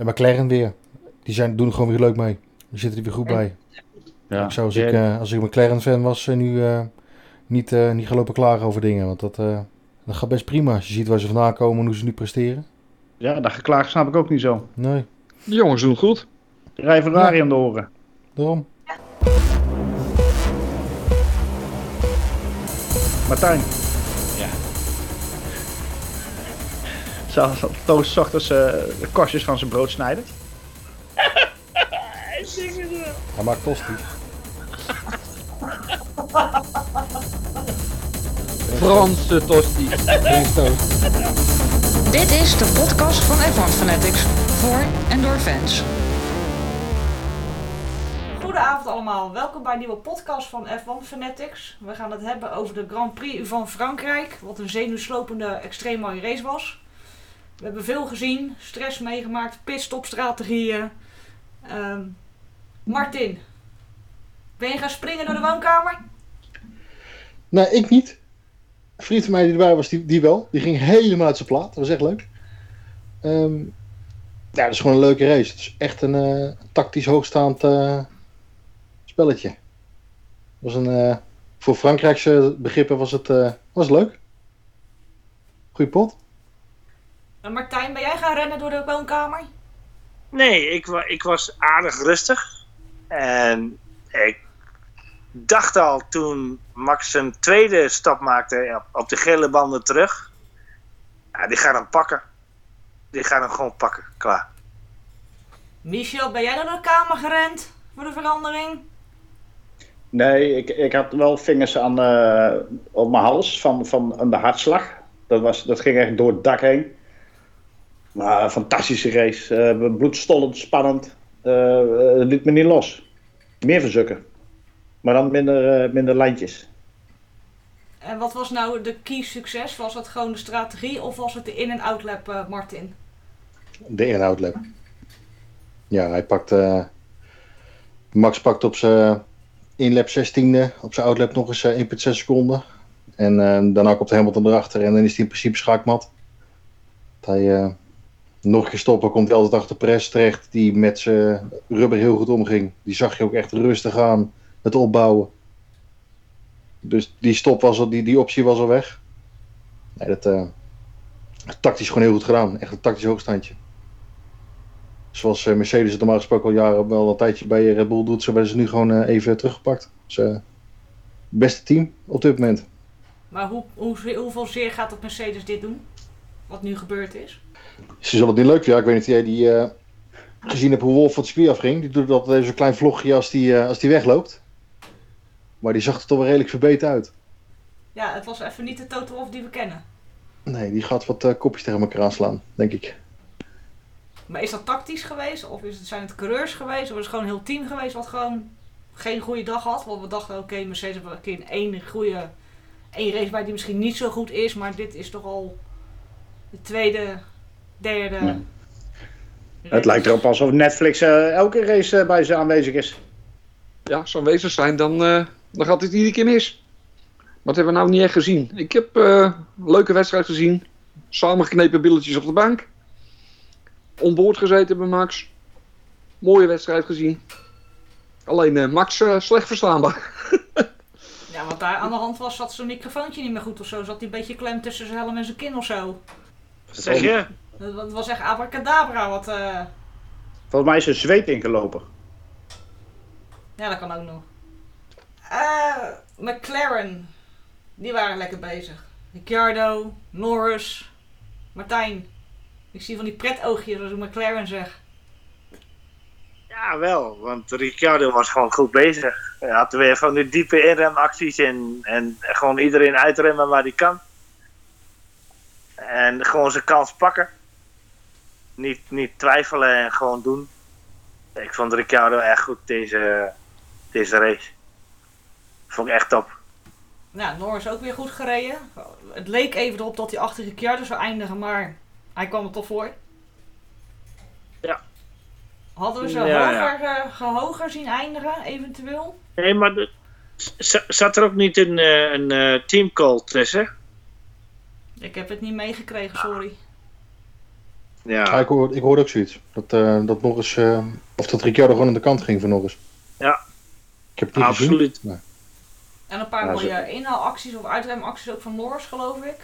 En McLaren weer. Die zijn, doen er gewoon weer leuk mee. Die zitten er weer goed bij. Ja. Ik zou als ik, eh, als ik een McLaren-fan was, eh, nu eh, niet, eh niet gaan lopen klagen over dingen. Want dat, eh, dat gaat best prima. Als je ziet waar ze vandaan komen en hoe ze nu presteren. ja, dat geklaag snap ik ook niet zo. Nee, De jongens doen goed. Rij Ferrari aan de oren. daarom. Martijn. Zal zal Toos 's ochtends eh, de korstjes van zijn brood snijden? Hij maakt tosti. Franse tosti. Dit is de podcast van F1 Fanatics. Voor en door fans. Goedenavond allemaal, welkom bij een nieuwe podcast van F1 Fanatics. We gaan het hebben over de Grand Prix van Frankrijk, wat een zenuwslopende extreem mooie race was. We hebben veel gezien, stress meegemaakt, pitstopstrategieën. Ehm Martin, ben je gaan springen door de woonkamer? Nee, ik niet. Een vriend van mij die erbij was, die, die wel. Die ging helemaal uit zijn plaat. Dat was echt leuk. Ehm, ja, dat is gewoon een leuke race. Het is echt een eh, tactisch hoogstaand eh, spelletje. Was een, eh, voor Frankrijkse begrippen was het was leuk. Goeie pot. En Martijn, ben jij gaan rennen door de woonkamer? Nee, ik, wa- ik was aardig rustig. En ik dacht al toen Max zijn tweede stap maakte op, de gele banden terug. Ja, die gaat hem pakken. Die gaat hem gewoon pakken. Klaar. Michel, ben jij door de kamer gerend voor de verandering? Nee, ik, ik had wel vingers aan, eh, op mijn hals van, van aan de hartslag. Dat, was, dat ging echt door het dak heen. Maar een fantastische race. Eh, bloedstollend, spannend. Eh, eh, het liet me niet los. Meer verzukken. Maar dan minder, eh, minder lijntjes. En wat was nou de key succes? Was dat gewoon de strategie of was het de in- en outlap, eh Martin? De inhoudlap. Ja, hij pakt. eh, Max pakt op zijn inlap 16e, op zijn outlap nog eens eh, 1,6 seconden. En eh, daarna komt Hamilton erachter en dan is hij in principe schaakmat. Dat hij eh, nog een keer stoppen, komt hij altijd achter Perez terecht, die met zijn rubber heel goed omging. Die zag je ook echt rustig aan, het opbouwen. Dus die stop was al, die, die optie was al weg. Nee, dat eh, tactisch gewoon heel goed gedaan. Echt een tactisch hoogstandje. Zoals eh, Mercedes het normaal gesproken al jaren wel een tijdje bij Red Bull doet, zo werden ze nu gewoon eh, even teruggepakt. Dus eh, beste team op dit moment. Maar hoe, hoe, hoeveel zeer gaat het Mercedes dit doen? Wat nu gebeurd is? Ze zullen het niet leuk vinden. Ja, ik weet niet of jij die eh, gezien hebt hoe Wolf van het circuit afging. Die doet even zo'n klein vlogje als die, eh, als die wegloopt. Maar die zag er toch wel redelijk verbeterd uit. Ja, het was even niet de Toto Wolff die we kennen. Nee, die gaat wat eh, kopjes tegen elkaar aanslaan, denk ik. Maar is dat tactisch geweest? Of is het, zijn het coureurs geweest? Of is het gewoon een heel team geweest wat gewoon geen goede dag had? Want we dachten, oké, Mercedes heeft wel een keer één goede... één race bij die misschien niet zo goed is. Maar dit is toch al de tweede, derde... Ja. race. Het lijkt erop alsof Netflix eh, elke race eh, bij ze aanwezig is. Ja, zo'n wezens zijn, dan, eh, dan gaat het iedere keer mis. Wat hebben we nou niet echt gezien? Ik heb eh, een leuke wedstrijd gezien. Samengeknepen billetjes op de bank. Onboord gezeten bij Max. Mooie wedstrijd gezien. Alleen eh, Max eh, slecht verstaanbaar. Ja, wat daar aan de hand was, zat zo'n microfoontje niet meer goed of zo. Zat hij een beetje klem tussen zijn helm en zijn kin of zo. Wat zeg je? Dat dat was echt abracadabra wat... eh, Volgens mij is er zweet ingelopen. Ja, dat kan ook nog. Eh, McLaren. Die waren lekker bezig. Ricciardo, Norris, Martijn. Ik zie van die pretoogjes als ik McLaren zeg. Ja, wel. Want Ricciardo was gewoon goed bezig. Hij had weer van die diepe inremacties en, en gewoon iedereen uitremmen waar hij kan. En gewoon zijn kans pakken. Niet, niet twijfelen en gewoon doen. Ik vond Ricciardo echt goed deze, deze race. Vond ik echt top. Nou, Norris ook weer goed gereden. Het leek even erop dat hij achter Ricciardo zou eindigen, maar hij kwam er toch voor. Ja. Hadden we ze Ja, ja. hoger, eh, gehoger zien eindigen, eventueel? Nee, maar de, zat er ook niet een, eh, een eh, teamcall tussen? Ik heb het niet meegekregen, sorry. Ja, ik, hoorde, ik hoorde ook zoiets. Dat, eh dat Norris, eh, of dat Ricciardo gewoon aan de kant ging van Norris. Ja. Ik heb het niet gezien. absoluut. En een paar Ja, mooie inhaalacties of uitremacties ook van Norris, geloof ik.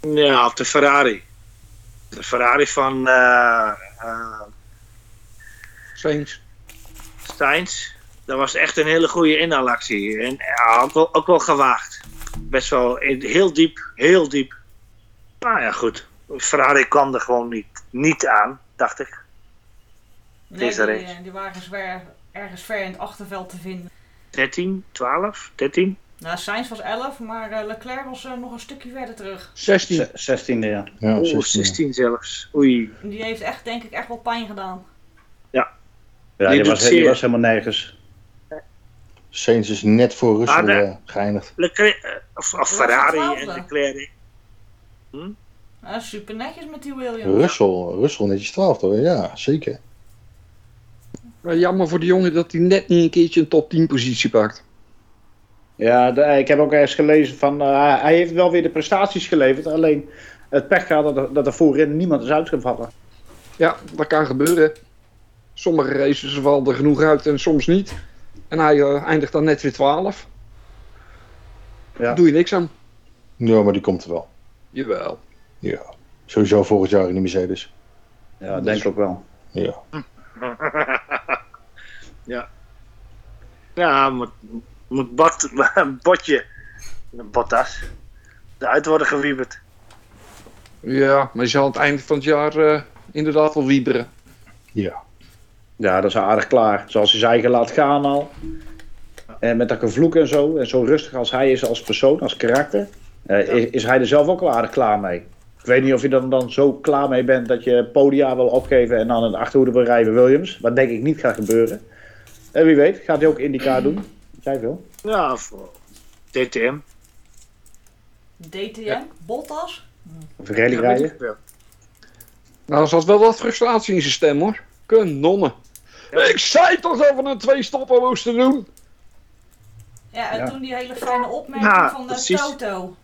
Ja, op de Ferrari. De Ferrari van eh eh, Saints. Steins. Dat was echt een hele goede inhaalactie. En ja, ook, wel, ook wel gewaagd. Best wel in- heel diep, heel diep. Nou ja, goed. Ferrari kwam er gewoon niet, niet aan, dacht ik. Nee, Deze die, race. eh, die waren zwer, ergens ver in het achterveld te vinden. 13, 12, 13. Nou, Sainz was 11, maar eh, Leclerc was eh, nog een stukje verder terug. 16. Ze- Zestiende, ja. Ja, Oeh, 16. 16 zelfs. Oei. Die heeft echt, denk ik, echt wel pijn gedaan. Ja, Die die, was, die was helemaal nergens. Sainz is net voor Russell Ah, nee. eh, geëindigd. Leclerc, of, of Ferrari en. Leclerc. Ja, super netjes met die Williams. Russell, Russell netjes 12 hoor. Ja, zeker. Jammer voor die jongen dat hij net niet een keertje een top 10 positie pakt. Ja, de- ik heb ook ergens gelezen van, eh, hij heeft wel weer de prestaties geleverd. Alleen het pech gaat dat er, dat er voorin niemand is uitgevallen. Ja, dat kan gebeuren. Sommige races vallen er genoeg uit en soms niet. En hij eh, eindigt dan net weer 12. Ja. Daar doe je niks aan. Ja, maar die komt er wel. Jawel. Ja. Sowieso volgend jaar in de Mercedes. Ja, denk ik ook wel. Ja. ja. Ja, moet, moet bot, botje, Bottas, eruit worden gewieberd. Ja, maar je zal aan het einde van het jaar eh, inderdaad wel wieberen. Ja. Ja, dat is aardig klaar. Zoals hij zijn eigen laat gaan al. En met dat gevloek en zo. En zo rustig als hij is als persoon, als karakter. eh, is, is hij er zelf ook wel aardig klaar mee. Ik weet niet of je dan, dan zo klaar mee bent dat je podia wil opgeven en dan een achterhoede wil rijden Williams. Wat denk ik niet gaat gebeuren. En wie weet, gaat hij ook IndyCar doen. Jij wil. Ja, voor DTM. DTM, Bottas. Of rally Ja, rijden. wel. Nou, er zat wel wat frustratie in zijn stem hoor. Kanonnen. Ik zei toch dat we een twee stoppen moesten doen. Ja, en Ja. toen die hele fijne opmerking Ja, van de precies. Toto.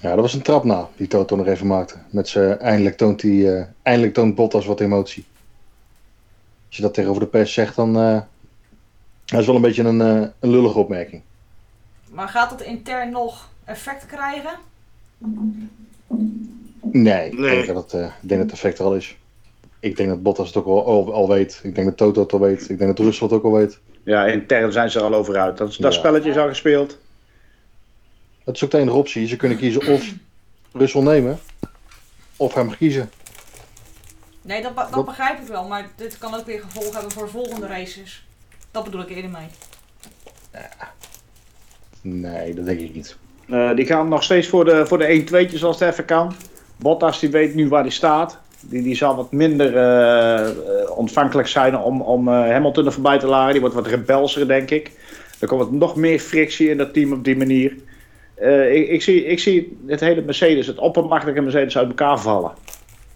Ja, dat was een trap na die Toto nog even maakte. Met zijn eindelijk toont hij, eh, eindelijk toont Bottas wat emotie. Als je dat tegenover de pers zegt, dan uh, dat is wel een beetje een, eh, een lullige opmerking. Maar gaat dat intern nog effect krijgen? Nee, ik Nee. denk dat het, eh, ik denk dat het effect er al is. Ik denk dat Bottas het ook al, al, al weet. Ik denk dat Toto het al weet. Ik denk dat Russell het ook al weet. Ja, intern zijn ze er al over uit. Dat, dat Ja. spelletje is al gespeeld. Dat is ook de enige optie. Ze kunnen kiezen of Russell nemen, of hem kiezen. Nee, dat, dat begrijp ik wel. Maar dit kan ook weer gevolgen hebben voor volgende races. Dat bedoel ik eerder mee. Nee, dat denk ik niet. Eh, die gaan nog steeds voor de, voor de 1-2'tjes als het even kan. Bottas die weet nu waar hij staat. Die, die zal wat minder eh, eh, ontvankelijk zijn om, om eh, Hamilton er voorbij te lagen. Die wordt wat rebelser, denk ik. Er komt nog meer frictie in dat team op die manier. Eh, ik, ik, zie, ik zie het hele Mercedes, het oppermachtige Mercedes uit elkaar vallen.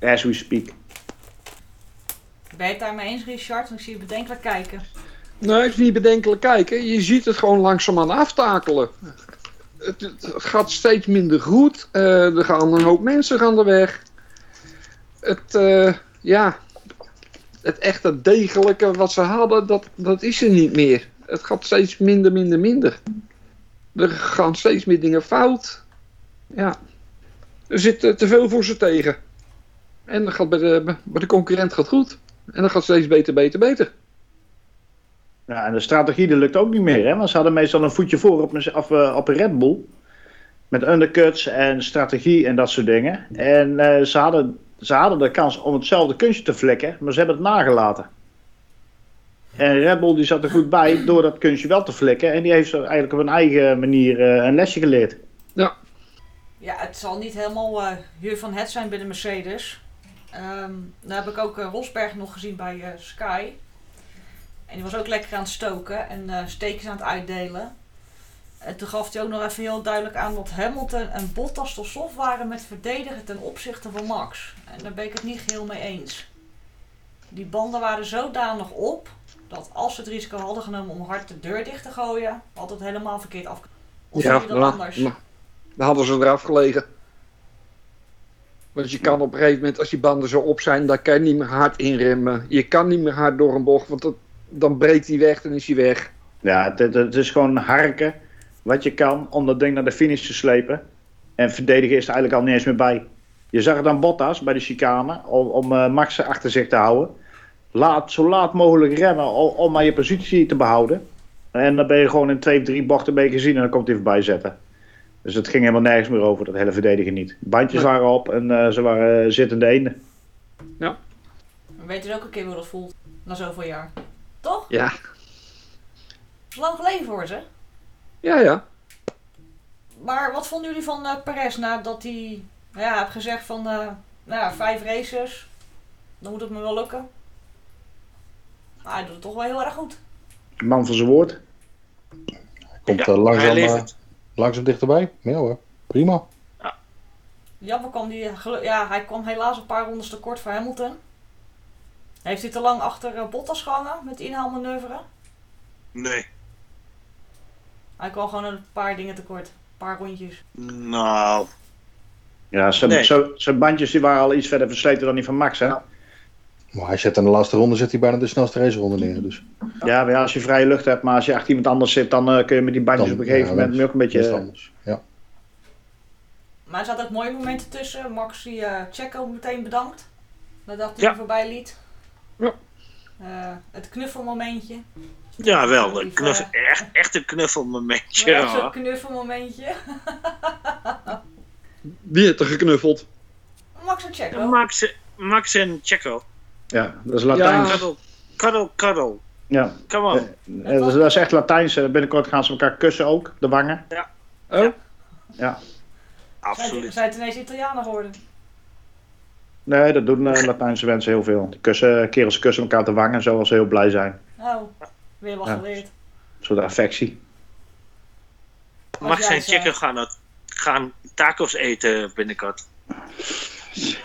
As we speak. Ben je het daarmee eens, Richard? Want ik zie je bedenkelijk kijken. Nee, het is niet bedenkelijk kijken. Je ziet het gewoon langzaamaan aftakelen. Het, het gaat steeds minder goed. Eh, er gaan een hoop mensen gaan er weg. Het, eh, ja, het echte degelijke wat ze hadden, dat, dat is er niet meer. Het gaat steeds minder, minder, minder. Er gaan steeds meer dingen fout. Ja, er zit eh, te veel voor ze tegen. En dat gaat bij, de, bij de concurrent gaat goed. En dat gaat steeds beter, beter, beter. Ja, en de strategie lukt ook niet meer. Hè? Want ze hadden meestal een voetje voor op een, op, eh, op een Red Bull. Met undercuts en strategie en dat soort dingen. En eh, ze, hadden, ze hadden de kans om hetzelfde kunstje te flikken. Maar ze hebben het nagelaten. En Red Bull die zat er goed bij door dat kunstje wel te flikken. En die heeft zo eigenlijk op een eigen manier eh, een lesje geleerd. Ja, het zal niet helemaal eh hier van het zijn binnen Mercedes. Ehm dan heb ik ook eh, Rosberg nog gezien bij eh, Sky. En die was ook lekker aan het stoken en eh steekjes aan het uitdelen. En toen gaf hij ook nog even heel duidelijk aan dat Hamilton en Bottas te soft waren met verdedigen ten opzichte van Max. En daar ben ik het niet geheel mee eens. Die banden waren zodanig op dat als ze het risico hadden genomen om hard de deur dicht te gooien, had het helemaal verkeerd af. Of je dat nou, anders? nou, dan hadden ze eraf gelegen. Want je kan op een gegeven moment, als die banden zo op zijn, dan kan je niet meer hard inremmen. Je kan niet meer hard door een bocht, want dat, dan breekt hij weg, dan is hij weg. Ja, het, is gewoon harken wat je kan om dat ding naar de finish te slepen. En verdedigen is er eigenlijk al niet eens meer bij. Je zag het aan Bottas bij de chicane om, om eh, Max achter zich te houden. Laat, zo laat mogelijk remmen om, om maar je positie te behouden. En dan ben je gewoon in twee, drie bochten je gezien en dan komt hij voorbij zetten. Dus het ging helemaal nergens meer over, dat hele verdedigen niet. Bandjes Nee. waren op en eh, ze waren eh, zittende eenden. We weten dus ook een keer hoe dat voelt. Na zoveel jaar. Toch? Ja, lang geleden voor ze. ja, ja. Maar wat vonden jullie van eh Perez nadat hij ja, heeft gezegd van eh, nou ja, vijf races, dan moet het me wel lukken. Maar hij doet het toch wel heel erg goed. Man van zijn woord. Komt Ja, eh, hij langzaam, eh, langzaam dichterbij. Ja hoor, prima. Jammer kwam die, gelu- ja, hij kwam helaas een paar rondes te kort voor Hamilton. Heeft hij te lang achter eh, Bottas gehangen met inhaalmanoeuvre? Nee. Hij kwam gewoon een paar dingen tekort. Een paar rondjes. Nou, Ja, zijn, Nee. zo- zijn bandjes die waren al iets verder versleten dan die van Max, hè? Ja. Maar hij zet in de laatste ronde zet hij bijna de snelste raceronde neer. Dus Ja, maar ja, als je vrije lucht hebt, maar als je achter iemand anders zit, dan eh, kun je met die bandjes Dan- op een gegeven ja, moment ook een beetje. het anders. Ja. Maar er zaten ook mooie momenten tussen. Max die eh Checo meteen bedankt. Nadat hij Ja. er voorbij liet. Ja. Eh, het knuffelmomentje. ja wel. Een knuffel, eh, echt, echt een knuffelmomentje. Zo'n hoor. knuffelmomentje. Wie heeft er geknuffeld? Max en Checo. Max, Max en Checo. Ja, dat is Latijns. Ja, Cuddle, cuddle, cuddle. ja. Come on. Eh, dat, is, dat is echt Latijns. Eh, Binnenkort gaan ze elkaar kussen ook, de wangen. Oh, Ja. Zijn, Absoluut. zijn het ineens Italianen geworden? Nee, dat doen eh, Latijnse mensen heel veel. Die kussen, kerels kussen elkaar de wangen, zoals ze heel blij zijn. Oh, weer wat Ja. geleerd. Een soort affectie. Max jij en zei- Checo gaan, gaan tacos eten binnenkort.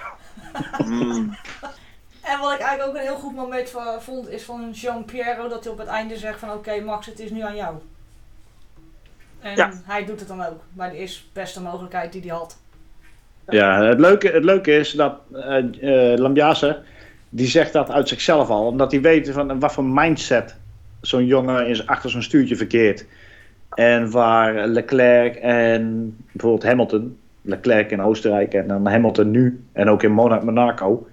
Mm. En wat ik eigenlijk ook een heel goed moment vond, is van Jean-Pierre dat hij op het einde zegt van oké Max, het is nu aan jou. En Ja. hij doet het dan ook, bij de eerste beste mogelijkheid die hij had. Ja, het leuke, het leuke is dat eh, Lambiase, die zegt dat uit zichzelf al. Omdat hij weet van wat voor mindset zo'n jongen is achter zo'n stuurtje verkeert. En waar Leclerc en bijvoorbeeld Hamilton, Leclerc in Oostenrijk en dan Hamilton nu en ook in Mona- Monaco,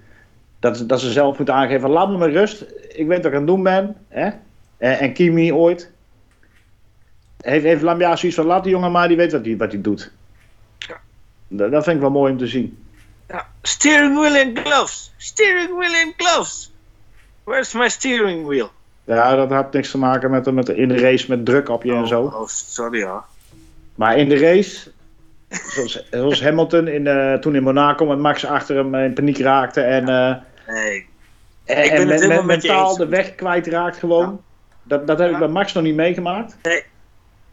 dat, dat ze zelf moeten aangeven, laat me maar rust, ik weet wat ik aan het doen ben. Hè? En, en Kimi ooit. Heeft, heeft Lambiase zoiets van, laat die jongen maar, die weet wat hij wat hij doet. Dat, dat vind ik wel mooi om te zien. Ja. Steering wheel and gloves. Steering wheel and gloves. Where's my steering wheel? Ja, dat had niks te maken met, met in de race met druk op je en zo. Oh, oh, sorry hoor. Maar in de race, zoals, zoals Hamilton in, eh, toen in Monaco met Max achter hem in paniek raakte en, eh, Nee. en, Ik ben en het men- helemaal men- met je mentaal eens. de weg kwijtraakt gewoon. Dat, dat heb ik bij Max nog niet meegemaakt.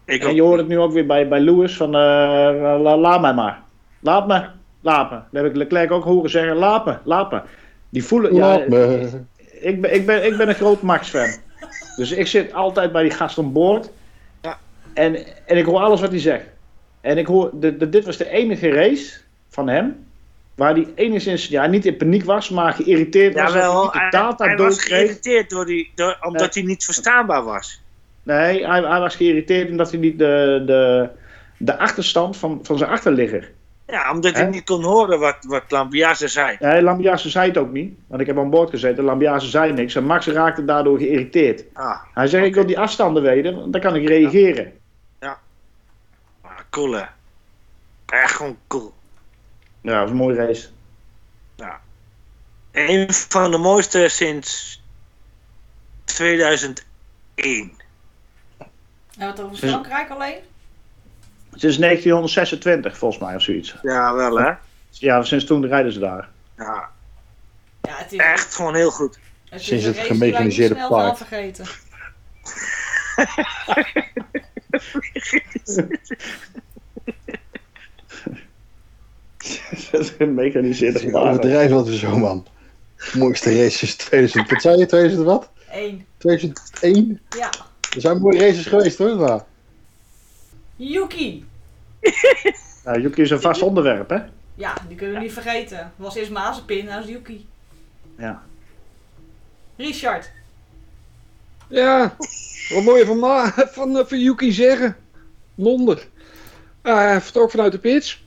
Ik En je hoort het nu ook weer bij, bij Lewis van eh, la- laat mij maar. Laat me, laat me. Dat heb ik Leclerc ook horen zeggen, laat me, laat me. Die voelen, ja, me. ik ben, ik, ben, ik ben een groot Max-fan. Dus ik zit altijd bij die gast aan boord. Ja. En, en ik hoor alles wat hij zegt. En ik hoor, de, de- dit was de enige race van hem. Waar hij enigszins, ja, niet in paniek was, maar geïrriteerd was. dat hij Jawel, de data hij was geïrriteerd door die, door, omdat hij niet verstaanbaar was. Nee, hij, hij was geïrriteerd omdat hij niet de, de, de achterstand van, van zijn achterligger. Ja, omdat hij niet kon horen wat, wat Lambiase zei. Nee, Lambiase zei het ook niet. Want ik heb aan boord gezeten. Lambiase zei niks. En Max raakte daardoor geïrriteerd. Ah, Hij zei, ik wil die afstanden weten, want dan kan ik reageren. ah, cool hè. Echt gewoon cool. Ja, dat was een mooie race. Een van de mooiste sinds 2001. En wat over Frankrijk alleen? Sinds 1926 volgens mij of zoiets. Ja, wel hè. Ja, sinds toen rijden ze daar. Ja, Ja, het is, echt gewoon heel goed. het is Sinds een het gemechaniseerde paard. gaan vergeten. Mechaniseerde Je paarden. overdrijft wat we zo, man. Mooiste race is 2000. Wat zei je? 2000 wat? Eén. 2001? Ja. Er zijn mooie races geweest hoor. Maar. Yuki. Ja, Yuki is een vast onderwerp, hè? Ja, die kunnen we niet vergeten. Was eerst Mazepin, nou is Yuki. Ja. Richard. Ja, wat moet je van, Ma van, eh, van Yuki zeggen? Wonder. Ah, hij vertrok vanuit de pits.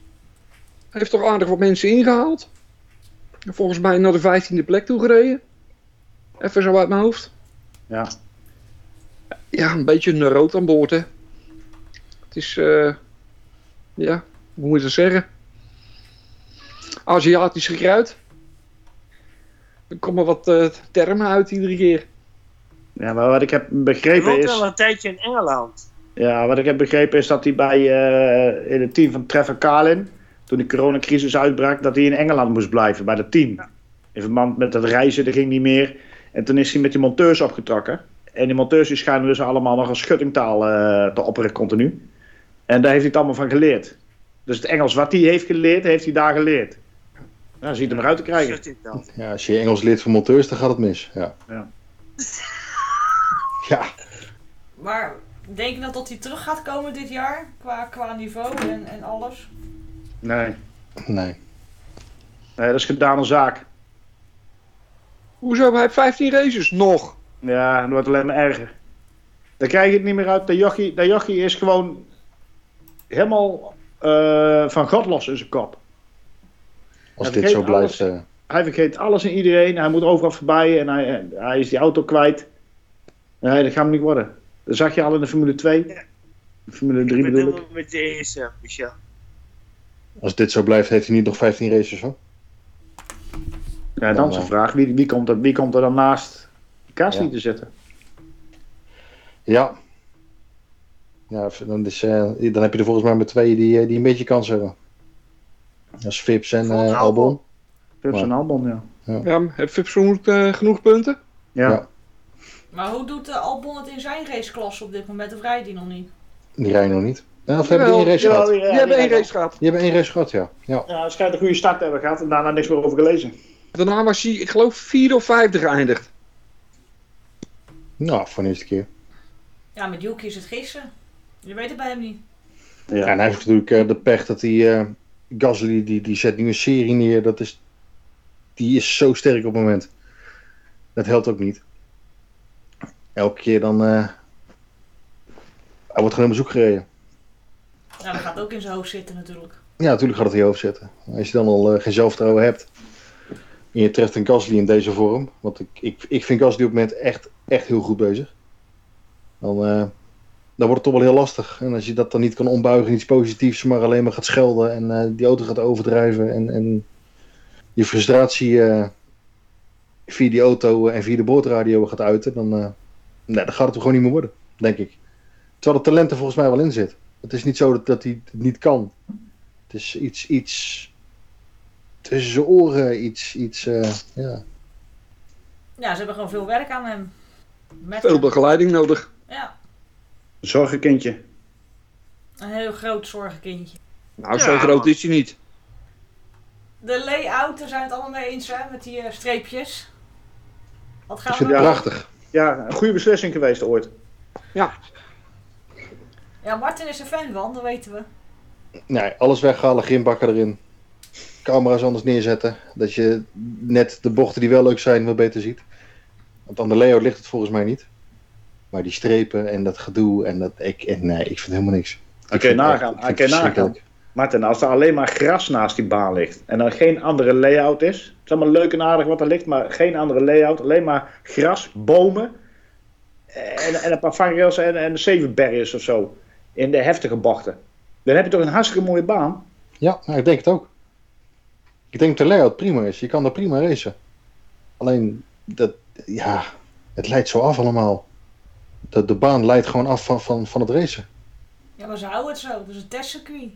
Hij heeft toch aardig wat mensen ingehaald. En Volgens mij naar de 15e plek toe gereden. Even zo uit mijn hoofd. Ja. Ja, een beetje een rood aan boord, hè. Het is, eh, ja, hoe moet je dat zeggen? Aziatisch gekruid. Er komen wat eh, termen uit iedere keer. ja, maar wat ik heb Hij begrepen woont is... al een tijdje in Engeland. Ja, wat ik heb begrepen is dat hij bij, eh, in het team van Trevor Carlin, toen de coronacrisis uitbrak, dat hij in Engeland moest blijven bij het team. In verband met het reizen, dat ging niet meer. En toen is hij met die monteurs opgetrokken. En die monteurs die schijnen dus allemaal nog een schuttingtaal eh, te opperen continu. En daar heeft hij het allemaal van geleerd. Dus het Engels wat hij heeft geleerd, heeft hij daar geleerd. Nou, ziet hem eruit te krijgen. Ja, als je Engels leert van monteurs, dan gaat het mis. Ja. Ja. Ja, Maar denk je dat, dat hij terug gaat komen dit jaar? Qua, qua niveau en, en alles? Nee. nee. nee, dat is gedaan een zaak. Hoezo? Hij heeft 15 races. Nog. Ja, dat wordt alleen maar erger. Dan krijg je het niet meer uit. De jochie, de jochie is gewoon helemaal eh, van God los in zijn kop. Als dit zo blijft. alles. eh, Hij vergeet alles en iedereen. Hij moet overal voorbij en hij, hij is die auto kwijt. Nee, dat gaat hem niet worden. Dat zag je al in de Formule 2. De Formule 3 Ik ben bedoel ik. met je eens, eh, Michel. Als dit zo blijft, heeft hij niet nog 15 races hoor. Ja, dan is de vraag. Wie, wie, komt er, wie komt er dan naast Gasly Ja. te zitten? Ja. Ja, dan, is, eh, dan heb je er volgens mij maar twee die, eh, die een beetje kans hebben. Dat is Vips en eh, Albon. Ja. en Albon, ja. Ja, heeft Vips genoeg, eh, genoeg punten? Ja. Ja. Maar hoe doet Albon het in zijn raceklasse op dit moment? Of rijdt hij nog niet? Die rijden nog niet. Ja, of hebben die één race gehad? ja, Die hebben die één race gehad. Die hebben één race gehad, ja. ja. Ja, schijnt een goede start te hebben gehad en daarna niks meer over gelezen. Daarna was hij, ik geloof, vierde of vijfde geëindigd. Nou, van de eerste keer. Ja, met Yuki is het gissen. Je weet het bij hem niet. Ja, en hij heeft natuurlijk eh, de pech dat hij... eh Gasly, die, die zet nu een serie neer. Dat is, die is zo sterk op het moment. Dat helpt ook niet. Elke keer dan... eh hij wordt gewoon in bezoek gereden. Ja, dat gaat ook in zijn hoofd zitten natuurlijk. Ja, natuurlijk gaat het in je hoofd zitten. Als je dan al eh, geen zelfvertrouwen hebt. En je treft een Gasly in deze vorm. Want ik, ik, ik vind Gasly op het moment echt, echt heel goed bezig. Dan, eh, dan wordt het toch wel heel lastig. En als je dat dan niet kan ombuigen in iets positiefs. Maar alleen maar gaat schelden. En eh, die auto gaat overdrijven. En, en je frustratie via die auto en via de boordradio gaat uiten. Dan, nee, dan gaat het gewoon niet meer worden. Denk ik. Terwijl het talent er volgens mij wel in zit. Het is niet zo dat, dat hij het niet kan. Het is iets, iets tussen zijn oren, iets, iets, eh, ja. Ja, ze hebben gewoon veel werk aan hem. Met Veel hem. begeleiding nodig. Ja, Zorgenkindje. een heel groot zorgenkindje. Nou, Ja, zo groot is hij niet. De layout, daar zijn het allemaal mee eens, hè? Met die eh, streepjes. Wat gaan we prachtig. Ja, een goede beslissing geweest ooit. Ja, Martin is er fan van, dat weten we. Nee, alles weghalen, grimbakken erin. Camera's anders neerzetten. Dat je net de bochten die wel leuk zijn, wat beter ziet. Want aan de layout ligt het volgens mij niet. Maar die strepen en dat gedoe en dat, ik, en nee, ik vind helemaal niks. Ik kan nagaan. het nagaan. Martin, als er alleen maar gras naast die baan ligt en er geen andere layout is. Het is allemaal leuk en aardig wat er ligt, maar geen andere layout. Alleen maar gras, bomen en, en een paar vangrails en, en zeven barriers of zo. In de heftige bochten. Dan heb je toch een hartstikke mooie baan. Ja, nou, ik denk het ook. Ik denk dat de layout prima is. Je kan er prima racen. Alleen, dat, ja, het leidt zo af allemaal. De, de baan leidt gewoon af van, van, van het racen. Ja, maar ze houden het zo. Het is een testcircuit.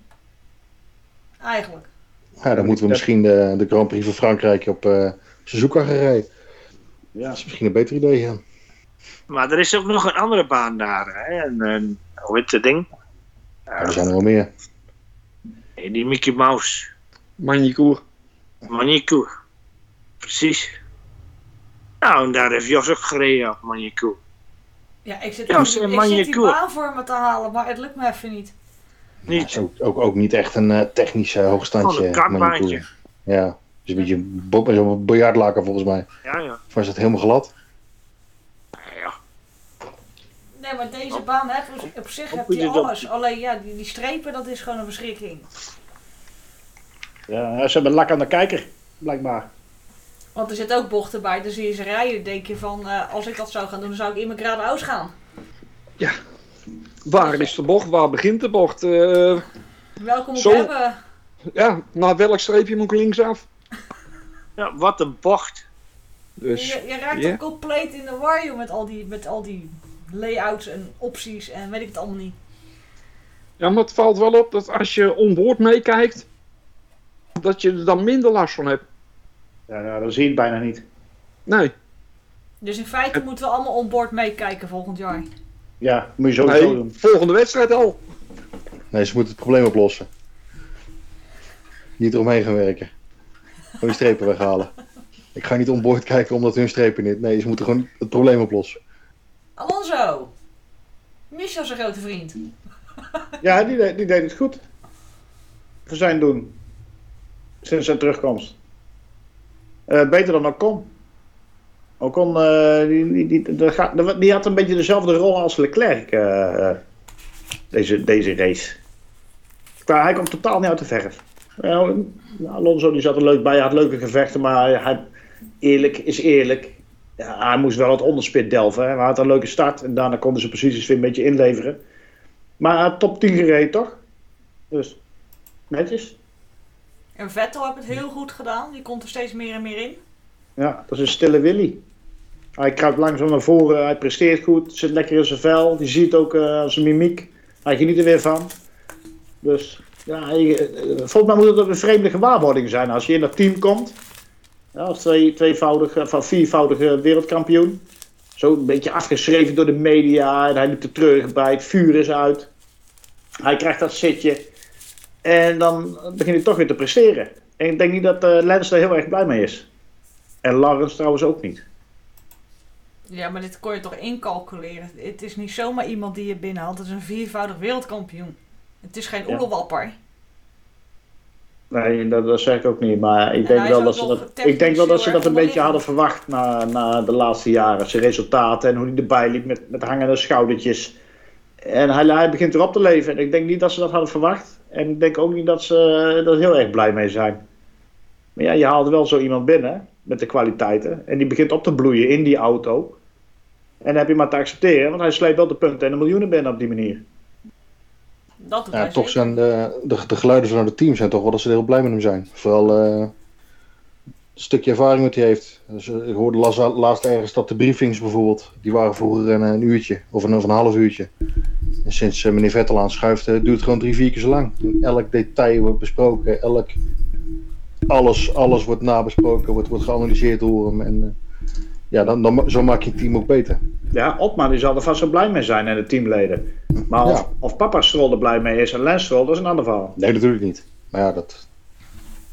Eigenlijk. Ja, dan moeten we misschien de, de Grand Prix van Frankrijk op eh Suzuka gaan rijden. Ja. Dat is misschien een beter idee, ja. Maar er is ook nog een andere baan daar. Hè? En, en, hoe heet dat ding? Er zijn er wel meer. Nee, die Mickey Mouse. Magnicourt. Manicourt. Precies. Nou, en daar heeft Jos ook gereden op Manicourt. Ja, ik zit, ik zit die baan voor me te halen, maar het lukt me even niet. Het is Niet. ook, ook, ook niet echt een eh, technisch eh, hoogstandje. Gewoon een kartbaantje. manicourt. Ja, het is een beetje een bo- zo'n biljartlaken volgens mij. Ja, ja. Of is het helemaal glad? ja. Nee, maar deze baan heb, op zich heb moet je alles. Alleen ja, die, die strepen, dat is gewoon een verschrikking. Ja, ze hebben lak aan de kijker, blijkbaar. Want er zitten ook bochten bij, dan zie je ze rijden. denk je van, eh, als ik dat zou gaan doen, dan zou ik in mijn geradeaus gaan. Waar is de bocht? Waar begint de bocht? Eh, Welke moet Zo- ik hebben? ja, naar welk streepje moet ik linksaf? ja, wat een bocht. Dus, je, je raakt ja. toch compleet in de war, joh, met al, die, met al die layouts en opties en weet ik het allemaal niet. ja, maar het valt wel op dat als je onboord meekijkt, dat je er dan minder last van hebt. Ja, ja, dat zie je het bijna niet. Nee, Dus in feite moeten we allemaal onboard meekijken volgend jaar. Ja, moet je sowieso nee doen. volgende wedstrijd al. Nee, ze moeten het probleem oplossen. Niet eromheen gaan werken. Gewoon die strepen weghalen. Ik ga niet onboord kijken omdat hun strepen niet. Nee, ze moeten gewoon het probleem oplossen. Alonso! Michel zijn grote vriend. Ja, die, die deed het goed. Voor zijn doen. Sinds zijn terugkomst. Eh, beter dan Ocon. Ocon, eh, die, die, die, die had een beetje dezelfde rol als Leclerc. eh, deze, deze race. Qua, hij kwam totaal niet uit de verf. Alonso die zat er leuk bij, hij had leuke gevechten, maar hij, eerlijk is eerlijk. Ja, hij moest wel het onderspit delven. Hè. Hij had een leuke start en daarna konden ze precies weer een beetje inleveren. Maar hij had top 10 gereden, toch? Dus, netjes. En Vettel heeft het heel goed gedaan. Die komt er steeds meer en meer in. Ja, dat is een stille Willy. Hij kruipt langzaam naar voren, hij presteert goed, zit lekker in zijn vel. Je ziet ook eh, zijn mimiek. Hij geniet er weer van. Dus, ja, hij, eh, volgens mij moet het ook een vreemde gewaarwording zijn als je in dat team komt. Ja, als twee, tweevoudige, van viervoudige wereldkampioen. Zo een beetje afgeschreven door de media en hij liep er treurig bij, het vuur is uit. Hij krijgt dat zitje. En dan begint hij toch weer te presteren. En ik denk niet dat eh Lens er heel erg blij mee is. En Lawrence trouwens ook niet. Ja, maar dit kon je toch incalculeren. Het is niet zomaar iemand die je binnenhaalt. Het is een viervoudig wereldkampioen. Het is geen Ja. Nee, dat, dat zeg ik ook niet. Maar ik En denk wel dat ze dat, ik denk wel dat ze dat een beetje hadden verwacht na, na de laatste jaren. Zijn resultaten en hoe hij erbij liep met, met hangende schoudertjes. En hij, hij begint erop te leven. En ik denk niet dat ze dat hadden verwacht. En ik denk ook niet dat ze er heel erg blij mee zijn. Maar ja, je haalt wel zo iemand binnen met de kwaliteiten. En die begint op te bloeien in die auto. En dan heb je maar te accepteren, want hij sleept wel de punten en de miljoenen binnen op die manier. Dat doet Ja, toch zijn de, de, de geluiden vanuit het team zijn toch wel dat ze heel blij met hem zijn. Vooral eh, het stukje ervaring wat hij heeft. Dus, eh, ik hoorde laatst, laatst ergens dat de briefings bijvoorbeeld, die waren vroeger een, een uurtje of een, of een half uurtje. En sinds eh, meneer Vettel aanschuift, eh, duurt het gewoon drie, vier keer zo lang. Elk detail wordt besproken, elk, alles, alles wordt nabesproken, wordt, wordt geanalyseerd door hem. En, eh, ja, dan, dan, zo maak je het team ook beter. Ja, Otmar die zal er vast wel blij mee zijn en de teamleden. Maar of, Ja. of papa Stroll er blij mee is en Lens Stroll, dat is een ander verhaal. Nee, natuurlijk niet. Maar ja, dat,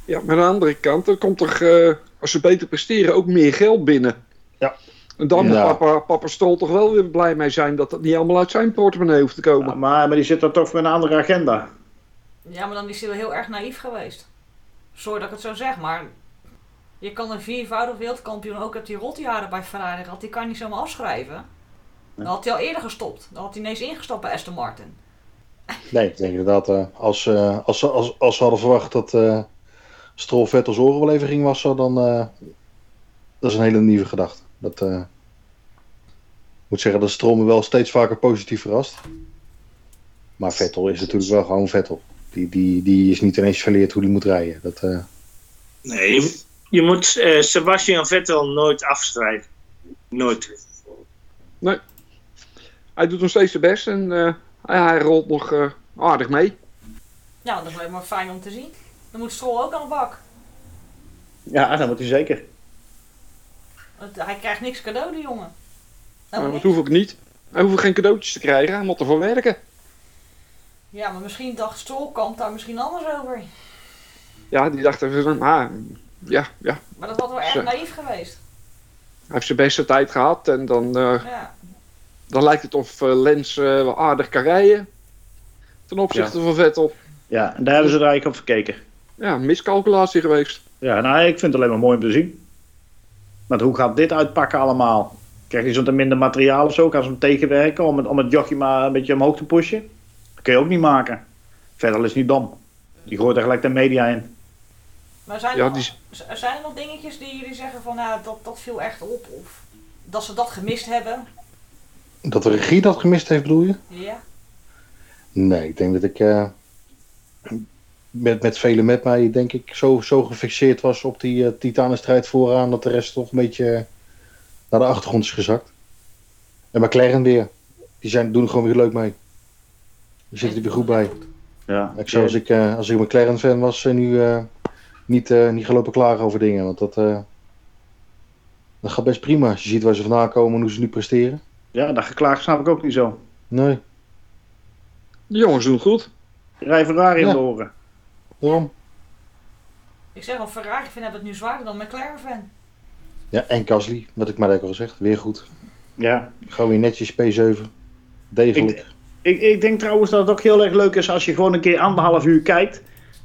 Ja, maar aan de andere kant, er komt toch, eh, als ze beter presteren, ook meer geld binnen. Ja. En dan moet Ja. papa, papa Strol toch wel weer blij mee zijn dat dat niet allemaal uit zijn portemonnee hoeft te komen. Ja, maar, maar die zit er toch voor een andere agenda. Ja, maar dan is hij wel heel erg naïef geweest. Sorry dat ik het zo zeg, maar... Je kan een viervoudig wereldkampioen ook uit die rotjaren bij Ferrari gehad. Die kan je niet zomaar afschrijven. Dan had hij al eerder gestopt. Dan had hij ineens ingestapt bij Aston Martin. Nee, ik denk inderdaad, eh, als, eh, als, ze- als, als ze hadden verwacht dat eh Stroll Vettels oren wel even ging wassen, dan eh, dat is een hele nieuwe gedachte. Dat eh, ik moet zeggen dat Stroll me wel steeds vaker positief verrast. Maar Vettel is natuurlijk wel gewoon Vettel. Die, die, die is niet ineens verleerd hoe die moet rijden. Dat, eh, Nee, je, moet eh, Sebastian Vettel nooit afschrijven. Nooit. Hij doet nog steeds zijn best en eh, hij, rolt nog eh, aardig mee. Ja, dat is alleen maar fijn om te zien. Dan moet Stroll ook aan de bak. Ja, dat moet hij zeker. Want Hij krijgt niks cadeau, die jongen. Maar Nou, dat niks. hoef ik niet. Hij hoeft geen cadeautjes te krijgen, hij moet ervoor werken. Ja, maar misschien dacht Stroll kamp daar misschien anders over. Ja, die dacht even van, ah, ja, ja. Maar dat had wel echt Zo. naïef geweest. Hij heeft zijn beste tijd gehad en dan, eh, Ja. dan lijkt het of eh, Lens eh, wel aardig kan rijden. ten opzichte van Vettel. Ja, en daar hebben ze er eigenlijk op gekeken. Ja, miscalculatie geweest. Ja, nou, ik vind het alleen maar mooi om te zien. Maar hoe gaat dit uitpakken allemaal? Krijg je zo'n minder materiaal of zo? Kan ze hem tegenwerken om het, om het jochie maar een beetje omhoog te pushen? Dat kun je ook niet maken. Verder is niet dom. Die gooit er gelijk de media in. Maar zijn, Ja, er, die- zijn er nog dingetjes die jullie zeggen van ja, dat, dat viel echt op? Of dat ze dat gemist hebben? Dat de regie dat gemist heeft, bedoel je? Ja. Nee, ik denk dat ik eh, met, met velen met mij, denk ik, zo, zo gefixeerd was op die eh, titanenstrijd vooraan dat de rest toch een beetje naar de achtergrond is gezakt. En McLaren weer. Die zijn, doen er gewoon weer leuk mee. Die zitten er weer goed bij. Ja, Ik zou als ik, eh, als ik McLaren fan was, eh, nu eh, niet, eh, niet gelopen klagen over dingen. Want dat, eh, dat gaat best prima. Als je ziet waar ze vandaan komen en hoe ze nu presteren. ja, dat geklaag snap ik ook niet zo. Nee, De jongens doen het goed. Rij Ferrari in Ja. de oren. waarom? Ik zeg al, Ferrari fan hebben het nu zwaarder dan McLaren fan. Ja, en Gasly, wat ik maar net al gezegd. Weer goed. Ja. Gewoon weer netjes P7. Degelijk. Ik, ik denk trouwens dat het ook heel erg leuk is als je gewoon een keer anderhalf uur kijkt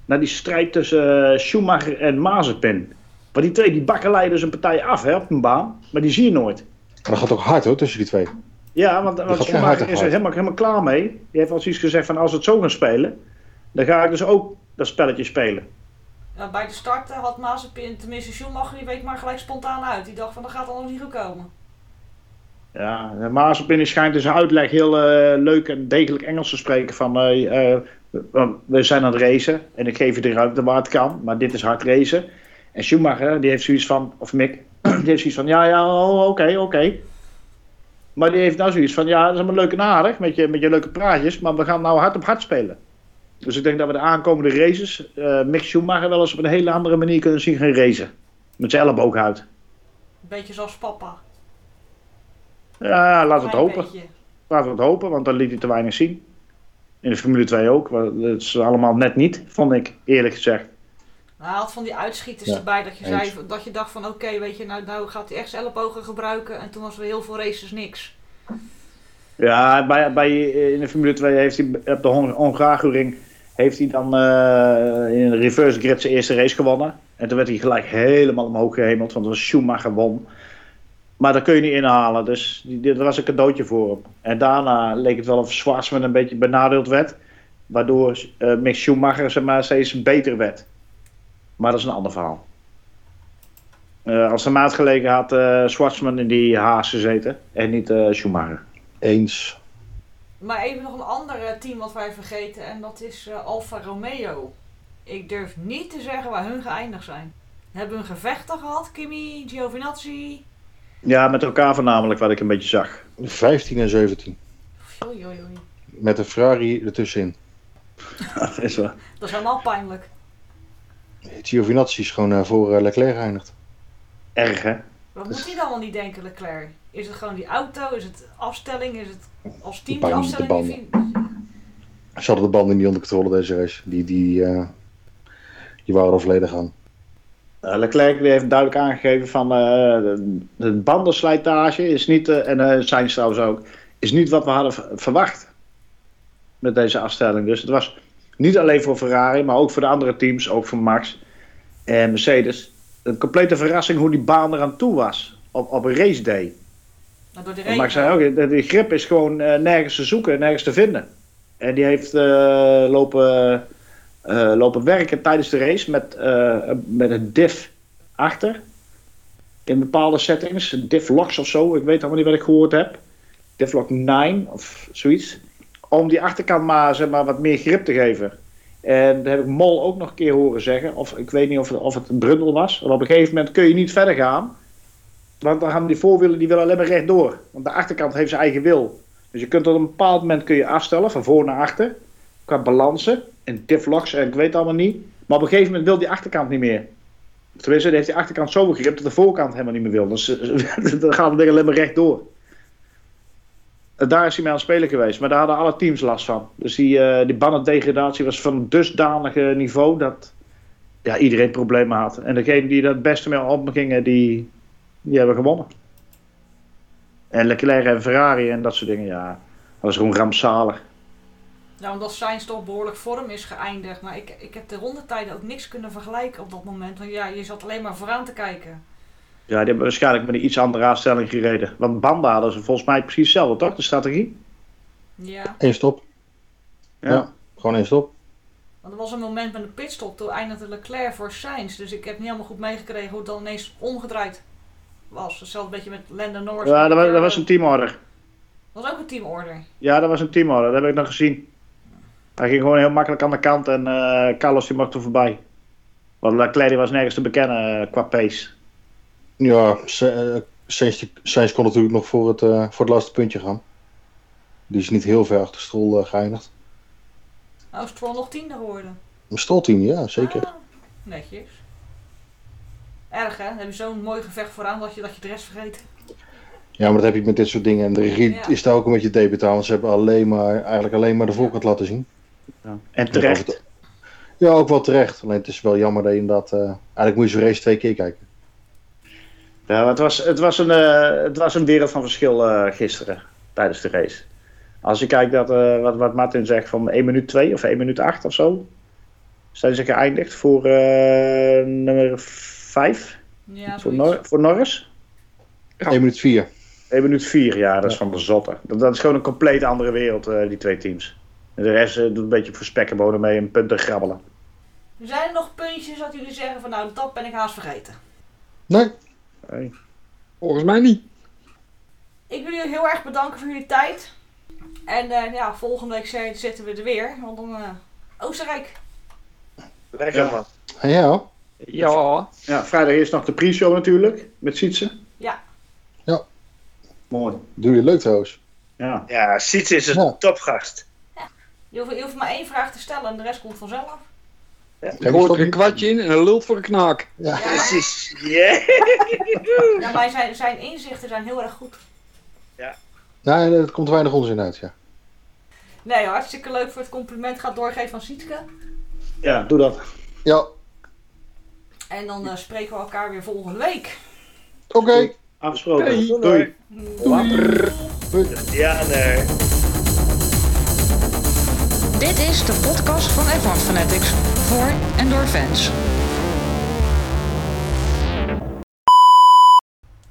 naar die strijd tussen eh, Schumacher en Mazepin. Want die twee die bakken leiden een partij af hè, op een baan, maar die zie je nooit. Maar dat gaat ook hard hoor, tussen die twee. Ja, want, Schumacher is er helemaal, helemaal klaar mee. Die heeft al zoiets gezegd van als we het zo gaan spelen, dan ga ik dus ook dat spelletje spelen. Ja, bij de start had Mazepin, tenminste Schumacher, die week maar gelijk spontaan uit. Die dacht van dat gaat allemaal niet goed komen. Ja, Mazepin schijnt in zijn uitleg heel eh, leuk en degelijk Engels te spreken van eh, eh, we- zijn aan het racen en ik geef je de ruimte waar het kan, maar dit is hard racen. En Schumacher die heeft zoiets van, of Mick, die heeft zoiets van ja, ja, oh, oké, oké. Maar die heeft nou zoiets van ja, dat is allemaal leuk en aardig met je, met je leuke praatjes, maar we gaan nou hard op hard spelen. Dus ik denk dat we de aankomende races Mick Schumacher wel eens op een hele andere manier kunnen zien gaan racen. Met zijn elleboog uit. Een beetje zoals papa. Ja, laten we het hopen. beetje. Laten we het hopen, want dan liet hij te weinig zien. In de Formule 2 ook. Dat is allemaal net niet, vond ik, eerlijk gezegd. Nou, hij had van die uitschieters Ja, erbij dat je, eens. zei, dat je dacht van oké, weet je, nou, nou gaat hij echt zijn ellebogen gebruiken. En toen was er heel veel races niks. Ja, bij, bij, in de Formule 2 heeft hij op de Hon- Hongaroring heeft hij dan eh, in de reverse grid zijn eerste race gewonnen. En toen werd hij gelijk helemaal omhoog gehemeld, want het was Schumacher won. Maar dat kun je niet inhalen, dus die, dat was een cadeautje voor hem. En daarna leek het wel of Schwarzman een beetje benadeeld werd. Waardoor eh Mick Schumacher zeg maar, steeds beter werd. Maar dat is een ander verhaal. Eh, als de maat gelegen had eh Schwarzman in die haas gezeten en niet eh, Schumacher. Eens. Maar even nog een ander team wat wij vergeten en dat is Alfa Romeo. Ik durf niet te zeggen waar hun geëindigd zijn. Hebben hun gevechten gehad, Kimi, Giovinazzi? Ja, met elkaar voornamelijk, wat ik een beetje zag. 15 en 17. Oei, oei, oei. Met een Ferrari ertussenin. Dat is wel. Dat is helemaal pijnlijk. Giovinazzi is gewoon eh, voor eh, Leclerc geëindigd. Erg, hè? Wat Dus- moet hij dan wel niet denken, Leclerc? Is het gewoon die auto? Is het afstelling? Is het als team De die banden, de afstelling? die Ze hadden de banden niet onder controle deze race. Die, die, eh, die waren al volledig aan. Eh, Leclerc heeft duidelijk aangegeven van eh, de, de bandenslijtage is niet, eh, en Sainz trouwens ook, is niet wat we hadden verwacht met deze afstelling. Dus het was niet alleen voor Ferrari, maar ook voor de andere teams, ook voor Max en Mercedes. Een complete verrassing hoe die baan eraan toe was op, op een race day. Nou, door de regen. Max zei ook, de, de grip is gewoon nergens te zoeken, nergens te vinden. En die heeft lopen, lopen werken tijdens de race met, eh, met een diff achter. In bepaalde settings, diff locks of zo, ik weet allemaal niet wat ik gehoord heb. Diff lock 9 of zoiets. Om die achterkant maar, maar wat meer grip te geven. En dat heb ik Mol ook nog een keer horen zeggen. Of ik weet niet of het, of het een brundel was. Maar op een gegeven moment kun je niet verder gaan. Want dan gaan die voorwielen die willen alleen maar rechtdoor. Want de achterkant heeft zijn eigen wil. Dus je kunt op een bepaald moment kun je afstellen, van voor naar achter. Qua balansen en difflocks en ik weet allemaal niet. Maar op een gegeven moment wil die achterkant niet meer. Tenminste, heeft die achterkant zo begript dat de voorkant helemaal niet meer wil. Dus dan gaat het ding alleen maar rechtdoor. Daar is hij mee aan het spelen geweest. Maar daar hadden alle teams last van. Dus die, eh die bandendegradatie was van een dusdanig eh, niveau dat ja, iedereen problemen had. En degene die er het beste mee omgingen, die, die hebben gewonnen. En Leclerc en Ferrari en dat soort dingen, ja. Dat was gewoon rampzalig. Nou, omdat Sainz toch behoorlijk vorm is geëindigd. Maar ik, ik heb de rondetijden ook niks kunnen vergelijken op dat moment. Want ja, je zat alleen maar vooraan te kijken. Ja, die hebben waarschijnlijk met een iets andere aanstelling gereden. Want Banda hadden ze volgens mij precies hetzelfde, toch? De strategie? Ja, Eén stop. Ja. Gewoon één stop. want er was een moment met een pitstop. Toen eindigde Leclerc voor Sainz. Dus ik heb niet helemaal goed meegekregen hoe het dan ineens omgedraaid was. Hetzelfde beetje met Lando Norris. Ja, dat was, dat was een teamorder. Dat was ook een teamorder. Ja, dat was een teamorder. Dat heb ik nog gezien. Hij ging gewoon heel makkelijk aan de kant en eh, Carlos die mocht er voorbij. Want Leclerc was nergens te bekennen eh, qua pace. Ja, eh, Sainz, kon natuurlijk nog voor het, eh, voor het laatste puntje gaan. Die is niet heel ver achter Stroll eh, geëindigd. Nou, is Stroll nog tiende geworden. Een Stroll-team, ja, zeker. Ah, netjes. Erg hè? Dan heb je zo'n mooi gevecht vooraan dat je, dat je de rest vergeet. Ja, maar dat heb je met dit soort dingen. En de regie Ja. is daar ook een beetje debutant, want ze hebben alleen maar, eigenlijk alleen maar de voorkant laten zien. En terecht. Ja, ook wel terecht. Alleen het is wel jammer dat je inderdaad... eh eigenlijk moet je zo'n race twee keer kijken. Ja, het, was, het, was een, eh, het was een wereld van verschil eh, gisteren tijdens de race. Als je kijkt dat, eh, wat, wat Martin zegt van 1 minuut 2 of 1 minuut 8 of zo. Zijn ze geëindigd voor eh, nummer 5 Ja, voor. Nor voor Norris? Ja. 1 minuut 4. 1 minuut 4, ja, dat is van de zotte. Dat, dat is gewoon een compleet andere wereld, eh, die twee teams. En de rest eh, doet een beetje voor spekkenbonen mee en punten grabbelen. Zijn er nog puntjes dat jullie zeggen van nou dat ben ik haast vergeten? Nee. Volgens mij niet. Ik wil jullie heel erg bedanken voor jullie tijd. En eh, ja, volgende week zi- zitten we er weer. Want dan eh, Oostenrijk. Lekker man. ja. Ja. Ja, vrijdag is nog de pre-show natuurlijk, met Sietse. Ja. Ja. Mooi. Doe je leuk trouwens. Ja. Ja, Siets is een Ja. topgast. Je hoeft, je hoeft maar één vraag te stellen en de rest komt vanzelf. Je gooit er een kwartje in en een lult voor een knaak. Ja. Ja, Precies. Yeah. ja maar zijn, zijn inzichten zijn heel erg goed. Nee, er komt weinig onzin uit, ja. Nee, hartstikke leuk voor het compliment. Gaat doorgeven van Sietke. ja, doe dat. Ja, En dan eh, spreken we elkaar weer volgende week. oké. Afgesproken. Hey. Doei. Ja, nee. Dit is de podcast van F1 Fanatics. Voor en door fans.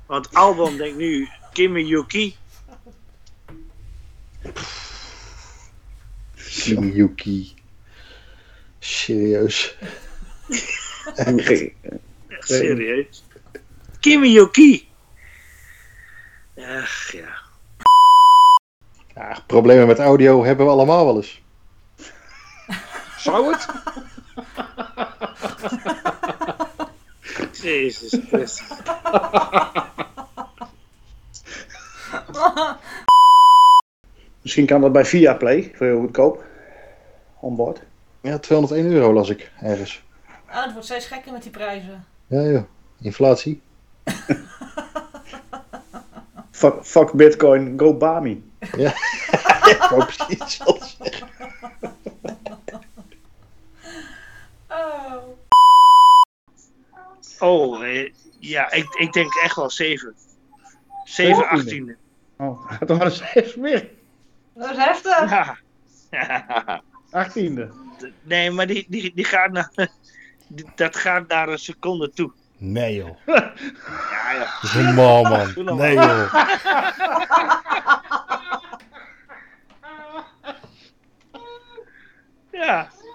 Want Albon denkt nu Kimi Yuki. Kimi Yuki. Serieus. Echt serieus. Kimi Yuki. Ach ja. Ja, problemen met audio hebben we allemaal wel eens. Zou het? Jezus Christus. Misschien kan dat bij Viaplay, voor heel goedkoop. Onboard. Ja, 201 euro las ik ergens. Ah, het wordt steeds gekker met die prijzen. Ja, ja. Inflatie. Fuck, fuck Bitcoin, go Bami. Ja, ook precies. Oh. Oh, eh, ja, ik, ik denk echt wel 7. 7 Zeventiende. achttiende. Oh, dat was even meer. Dat is heftig. Ja. 18e. nee, maar die, die, die gaat naar, die- dat gaat naar een seconde toe. Nee joh. Ja, ja. Dat is normaal man. Nee joh. Ja.